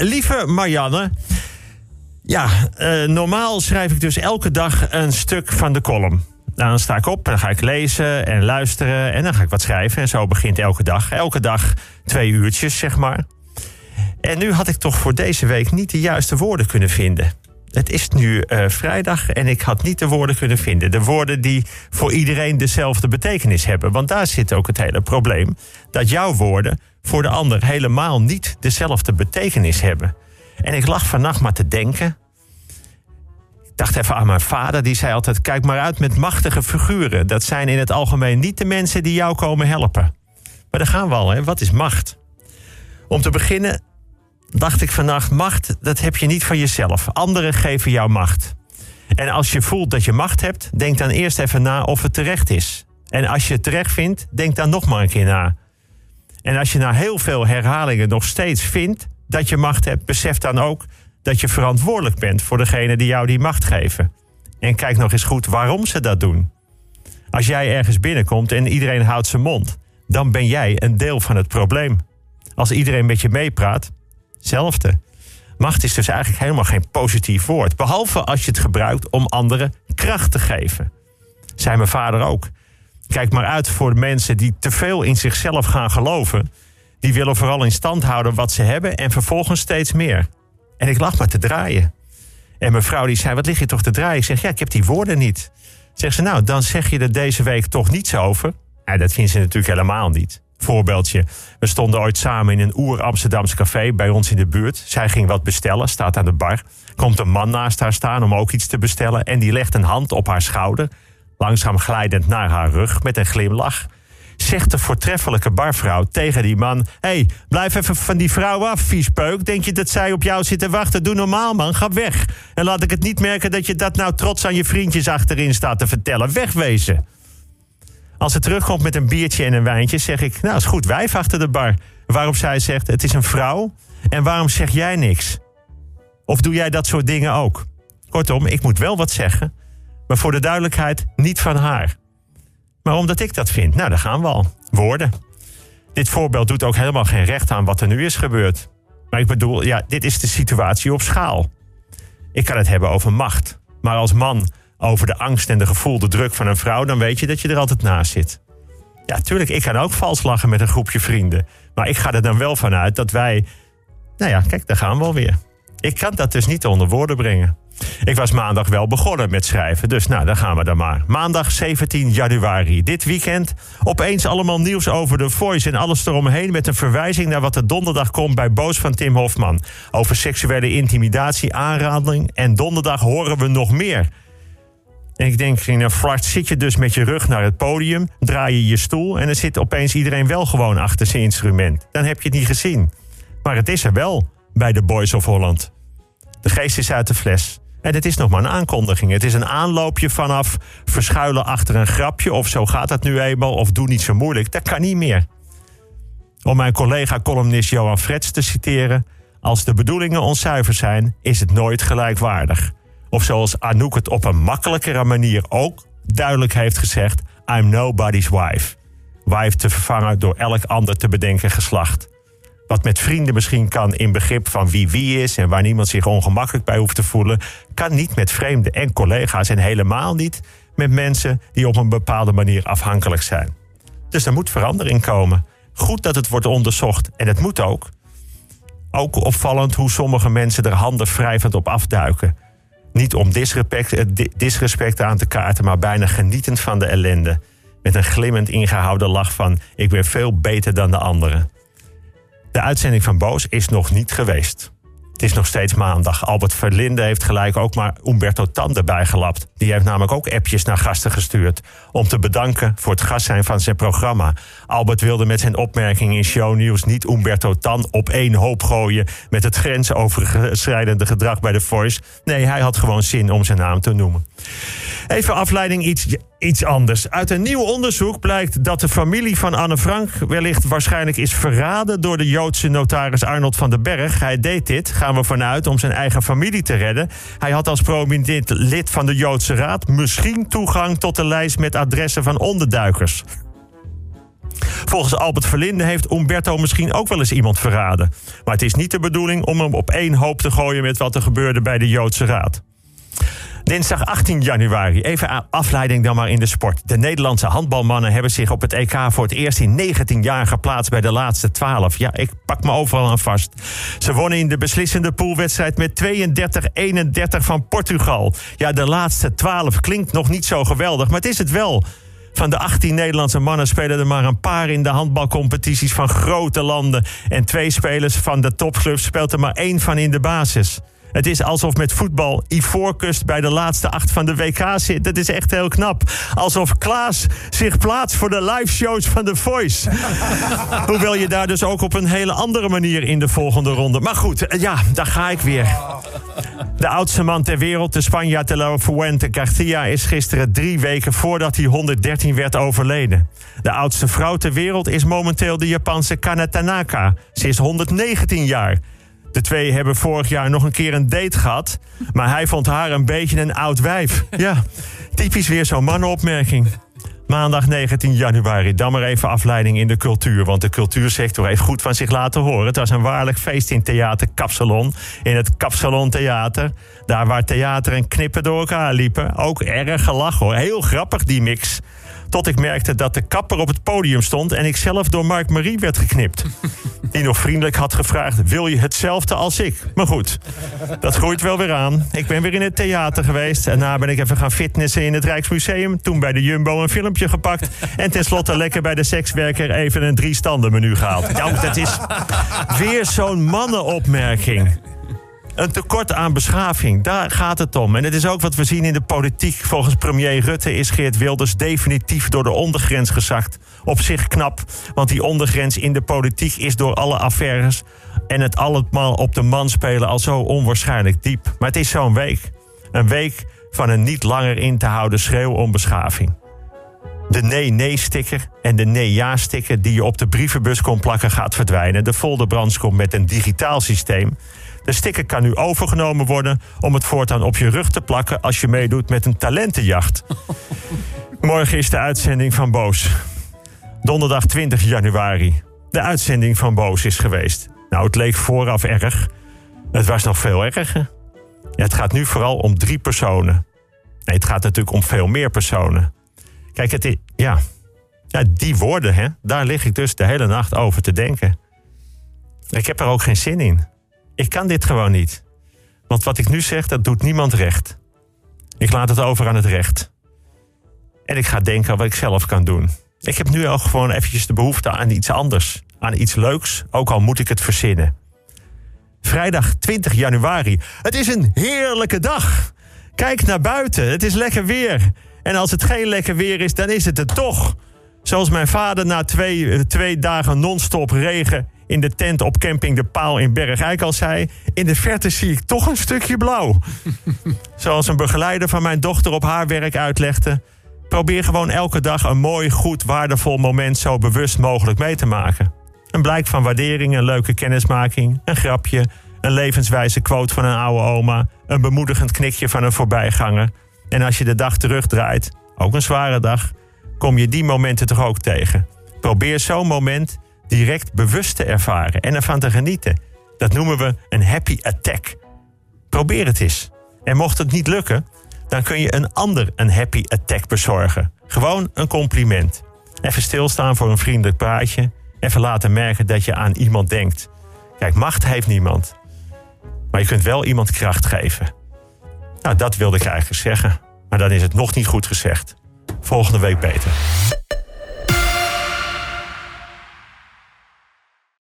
Lieve Marianne. Ja, eh, normaal schrijf ik dus elke dag een stuk van de column. Nou, dan sta ik op en dan ga ik lezen en luisteren en dan ga ik wat schrijven. En zo begint elke dag. Elke dag twee uurtjes, zeg maar. En nu had ik toch voor deze week niet de juiste woorden kunnen vinden. Het is nu eh, vrijdag en ik had niet de woorden kunnen vinden. De woorden die voor iedereen dezelfde betekenis hebben. Want daar zit ook het hele probleem. Dat jouw woorden voor de ander helemaal niet dezelfde betekenis hebben. En ik lag vannacht maar te denken. Ik dacht even aan mijn vader, die zei altijd: Kijk maar uit met machtige figuren. Dat zijn in het algemeen niet de mensen die jou komen helpen. Maar daar gaan we al, hè? Wat is macht? Om te beginnen dacht ik vannacht: macht, dat heb je niet van jezelf. Anderen geven jou macht. En als je voelt dat je macht hebt, denk dan eerst even na of het terecht is. En als je het terecht vindt, denk dan nog maar een keer na. En als je na heel veel herhalingen nog steeds vindt dat je macht hebt, besef dan ook dat je verantwoordelijk bent voor degene die jou die macht geven. En kijk nog eens goed waarom ze dat doen. Als jij ergens binnenkomt en iedereen houdt zijn mond, dan ben jij een deel van het probleem. Als iedereen met je meepraat, hetzelfde. Macht is dus eigenlijk helemaal geen positief woord. Behalve als je het gebruikt om anderen kracht te geven. Zei mijn vader ook. Kijk maar uit voor de mensen die te veel in zichzelf gaan geloven. Die willen vooral in stand houden wat ze hebben en vervolgens steeds meer. En ik lag maar te draaien. En mijn vrouw die zei, wat lig je toch te draaien? Ik zeg, ja, ik heb die woorden niet. Zegt ze, nou, dan zeg je er deze week toch niets over. En dat vindt ze natuurlijk helemaal niet. Voorbeeldje, we stonden ooit samen in een oer-Amsterdamse café bij ons in de buurt. Zij ging wat bestellen, staat aan de bar. Komt een man naast haar staan om ook iets te bestellen... en die legt een hand op haar schouder langzaam glijdend naar haar rug met een glimlach, zegt de voortreffelijke barvrouw tegen die man: hey, blijf even van die vrouw af, viespeuk. Denk je dat zij op jou zit te wachten? Doe normaal, man, ga weg. En laat ik het niet merken dat je dat nou trots aan je vriendjes achterin staat te vertellen. Wegwezen. Als ze terugkomt met een biertje en een wijntje, zeg ik: Nou, is goed, wijf achter de bar. Waarop zij zegt: Het is een vrouw. En waarom zeg jij niks? Of doe jij dat soort dingen ook? Kortom, ik moet wel wat zeggen. Maar voor de duidelijkheid, niet van haar. Maar omdat ik dat vind, nou, daar gaan we al. Woorden. Dit voorbeeld doet ook helemaal geen recht aan wat er nu is gebeurd. Maar ik bedoel, ja, dit is de situatie op schaal. Ik kan het hebben over macht. Maar als man over de angst en de gevoelde druk van een vrouw, dan weet je dat je er altijd naast zit. Ja, tuurlijk, ik kan ook vals lachen met een groepje vrienden. Maar ik ga er dan wel vanuit dat wij. Nou ja, kijk, daar gaan we alweer. Ik kan dat dus niet onder woorden brengen. Ik was maandag wel begonnen met schrijven, dus nou, dan gaan we dan maar. Maandag 17 januari. Dit weekend opeens allemaal nieuws over de Voice en alles eromheen... met een verwijzing naar wat er donderdag komt bij Boos van Tim Hofman. Over seksuele intimidatie, aanrading en donderdag horen we nog meer... En ik denk, in een flart zit je dus met je rug naar het podium, draai je je stoel en dan zit opeens iedereen wel gewoon achter zijn instrument. Dan heb je het niet gezien. Maar het is er wel bij de Boys of Holland. De geest is uit de fles. En het is nog maar een aankondiging. Het is een aanloopje vanaf verschuilen achter een grapje... of zo gaat het nu eenmaal, of doe niet zo moeilijk. Dat kan niet meer. Om mijn collega-columnist Johan Frets te citeren... als de bedoelingen onzuiver zijn, is het nooit gelijkwaardig. Of zoals Anouk het op een makkelijkere manier ook duidelijk heeft gezegd... I'm nobody's wife. Wife te vervangen door elk ander te bedenken geslacht wat met vrienden misschien kan in begrip van wie wie is en waar niemand zich ongemakkelijk bij hoeft te voelen, kan niet met vreemden en collega's en helemaal niet met mensen die op een bepaalde manier afhankelijk zijn. Dus er moet verandering komen. Goed dat het wordt onderzocht en het moet ook. Ook opvallend hoe sommige mensen er handen wrijvend op afduiken. Niet om disrespect, eh, disrespect aan te kaarten, maar bijna genietend van de ellende. Met een glimmend ingehouden lach van: Ik ben veel beter dan de anderen. De uitzending van Boos is nog niet geweest. Het is nog steeds maandag. Albert Verlinde heeft gelijk ook maar Umberto Tan erbij gelapt. Die heeft namelijk ook appjes naar gasten gestuurd. Om te bedanken voor het gast zijn van zijn programma. Albert wilde met zijn opmerking in shownieuws niet Umberto Tan op één hoop gooien. met het grensoverschrijdende gedrag bij de Voice. Nee, hij had gewoon zin om zijn naam te noemen. Even afleiding iets, iets anders. Uit een nieuw onderzoek blijkt dat de familie van Anne Frank wellicht waarschijnlijk is verraden door de Joodse notaris Arnold van den Berg. Hij deed dit, gaan we vanuit, om zijn eigen familie te redden. Hij had als prominent lid van de Joodse Raad misschien toegang tot de lijst met adressen van onderduikers. Volgens Albert Verlinde heeft Umberto misschien ook wel eens iemand verraden. Maar het is niet de bedoeling om hem op één hoop te gooien met wat er gebeurde bij de Joodse Raad. Dinsdag 18 januari. Even afleiding dan maar in de sport. De Nederlandse handbalmannen hebben zich op het EK voor het eerst in 19 jaar geplaatst bij de laatste 12. Ja, ik pak me overal aan vast. Ze wonnen in de beslissende poolwedstrijd met 32-31 van Portugal. Ja, de laatste 12 klinkt nog niet zo geweldig, maar het is het wel. Van de 18 Nederlandse mannen spelen er maar een paar in de handbalcompetities van grote landen. En twee spelers van de topclubs speelt er maar één van in de basis. Het is alsof met voetbal Ivoorkust bij de laatste acht van de WK zit. Dat is echt heel knap. Alsof Klaas zich plaatst voor de live shows van The Voice. Hoewel je daar dus ook op een hele andere manier in de volgende ronde. Maar goed, eh, ja, daar ga ik weer. De oudste man ter wereld, de Spanjaard de la Fuente Garcia... is gisteren drie weken voordat hij 113 werd overleden. De oudste vrouw ter wereld is momenteel de Japanse Kana Tanaka. Ze is 119 jaar. De twee hebben vorig jaar nog een keer een date gehad. Maar hij vond haar een beetje een oud wijf. Ja, typisch weer zo'n mannenopmerking. Maandag 19 januari, dan maar even afleiding in de cultuur. Want de cultuursector heeft goed van zich laten horen. Het was een waarlijk feest in Theater Kapsalon. In het Kapsalon Theater. Daar waar theater en knippen door elkaar liepen. Ook erg gelachen hoor. Heel grappig die mix. Tot ik merkte dat de kapper op het podium stond en ik zelf door Mark Marie werd geknipt. Die nog vriendelijk had gevraagd: Wil je hetzelfde als ik? Maar goed, dat groeit wel weer aan. Ik ben weer in het theater geweest. En daarna ben ik even gaan fitnessen in het Rijksmuseum. Toen bij de Jumbo een filmpje gepakt. En tenslotte lekker bij de sekswerker even een drie standen menu gehaald. Ja, dat is weer zo'n mannenopmerking. Een tekort aan beschaving, daar gaat het om. En het is ook wat we zien in de politiek. Volgens premier Rutte is Geert Wilders definitief door de ondergrens gezakt. Op zich knap, want die ondergrens in de politiek is door alle affaires en het allemaal op de man spelen al zo onwaarschijnlijk diep. Maar het is zo'n week. Een week van een niet langer in te houden schreeuw om beschaving. De nee-nee-sticker en de nee-ja-sticker die je op de brievenbus kon plakken gaat verdwijnen. De folderbrands komt met een digitaal systeem. De sticker kan nu overgenomen worden om het voortaan op je rug te plakken als je meedoet met een talentenjacht. Morgen is de uitzending van Boos. Donderdag 20 januari. De uitzending van Boos is geweest. Nou, het leek vooraf erg. Het was nog veel erger. Ja, het gaat nu vooral om drie personen. Nee, het gaat natuurlijk om veel meer personen. Kijk, het is, ja, ja, die woorden, hè, daar lig ik dus de hele nacht over te denken. Ik heb er ook geen zin in. Ik kan dit gewoon niet. Want wat ik nu zeg, dat doet niemand recht. Ik laat het over aan het recht. En ik ga denken aan wat ik zelf kan doen. Ik heb nu al gewoon eventjes de behoefte aan iets anders. Aan iets leuks, ook al moet ik het verzinnen. Vrijdag 20 januari. Het is een heerlijke dag. Kijk naar buiten, het is lekker weer. En als het geen lekker weer is, dan is het het toch. Zoals mijn vader na twee, eh, twee dagen non-stop regen in de tent op camping De Paal in Bergijk al zei... in de verte zie ik toch een stukje blauw. Zoals een begeleider van mijn dochter op haar werk uitlegde... probeer gewoon elke dag een mooi, goed, waardevol moment... zo bewust mogelijk mee te maken. Een blijk van waardering, een leuke kennismaking, een grapje... een levenswijze quote van een oude oma... een bemoedigend knikje van een voorbijganger... en als je de dag terugdraait, ook een zware dag... kom je die momenten toch ook tegen. Probeer zo'n moment direct bewust te ervaren en ervan te genieten. Dat noemen we een happy attack. Probeer het eens. En mocht het niet lukken, dan kun je een ander een happy attack bezorgen. Gewoon een compliment. Even stilstaan voor een vriendelijk praatje. Even laten merken dat je aan iemand denkt. Kijk, macht heeft niemand. Maar je kunt wel iemand kracht geven. Nou, dat wilde ik eigenlijk zeggen. Maar dan is het nog niet goed gezegd. Volgende week beter.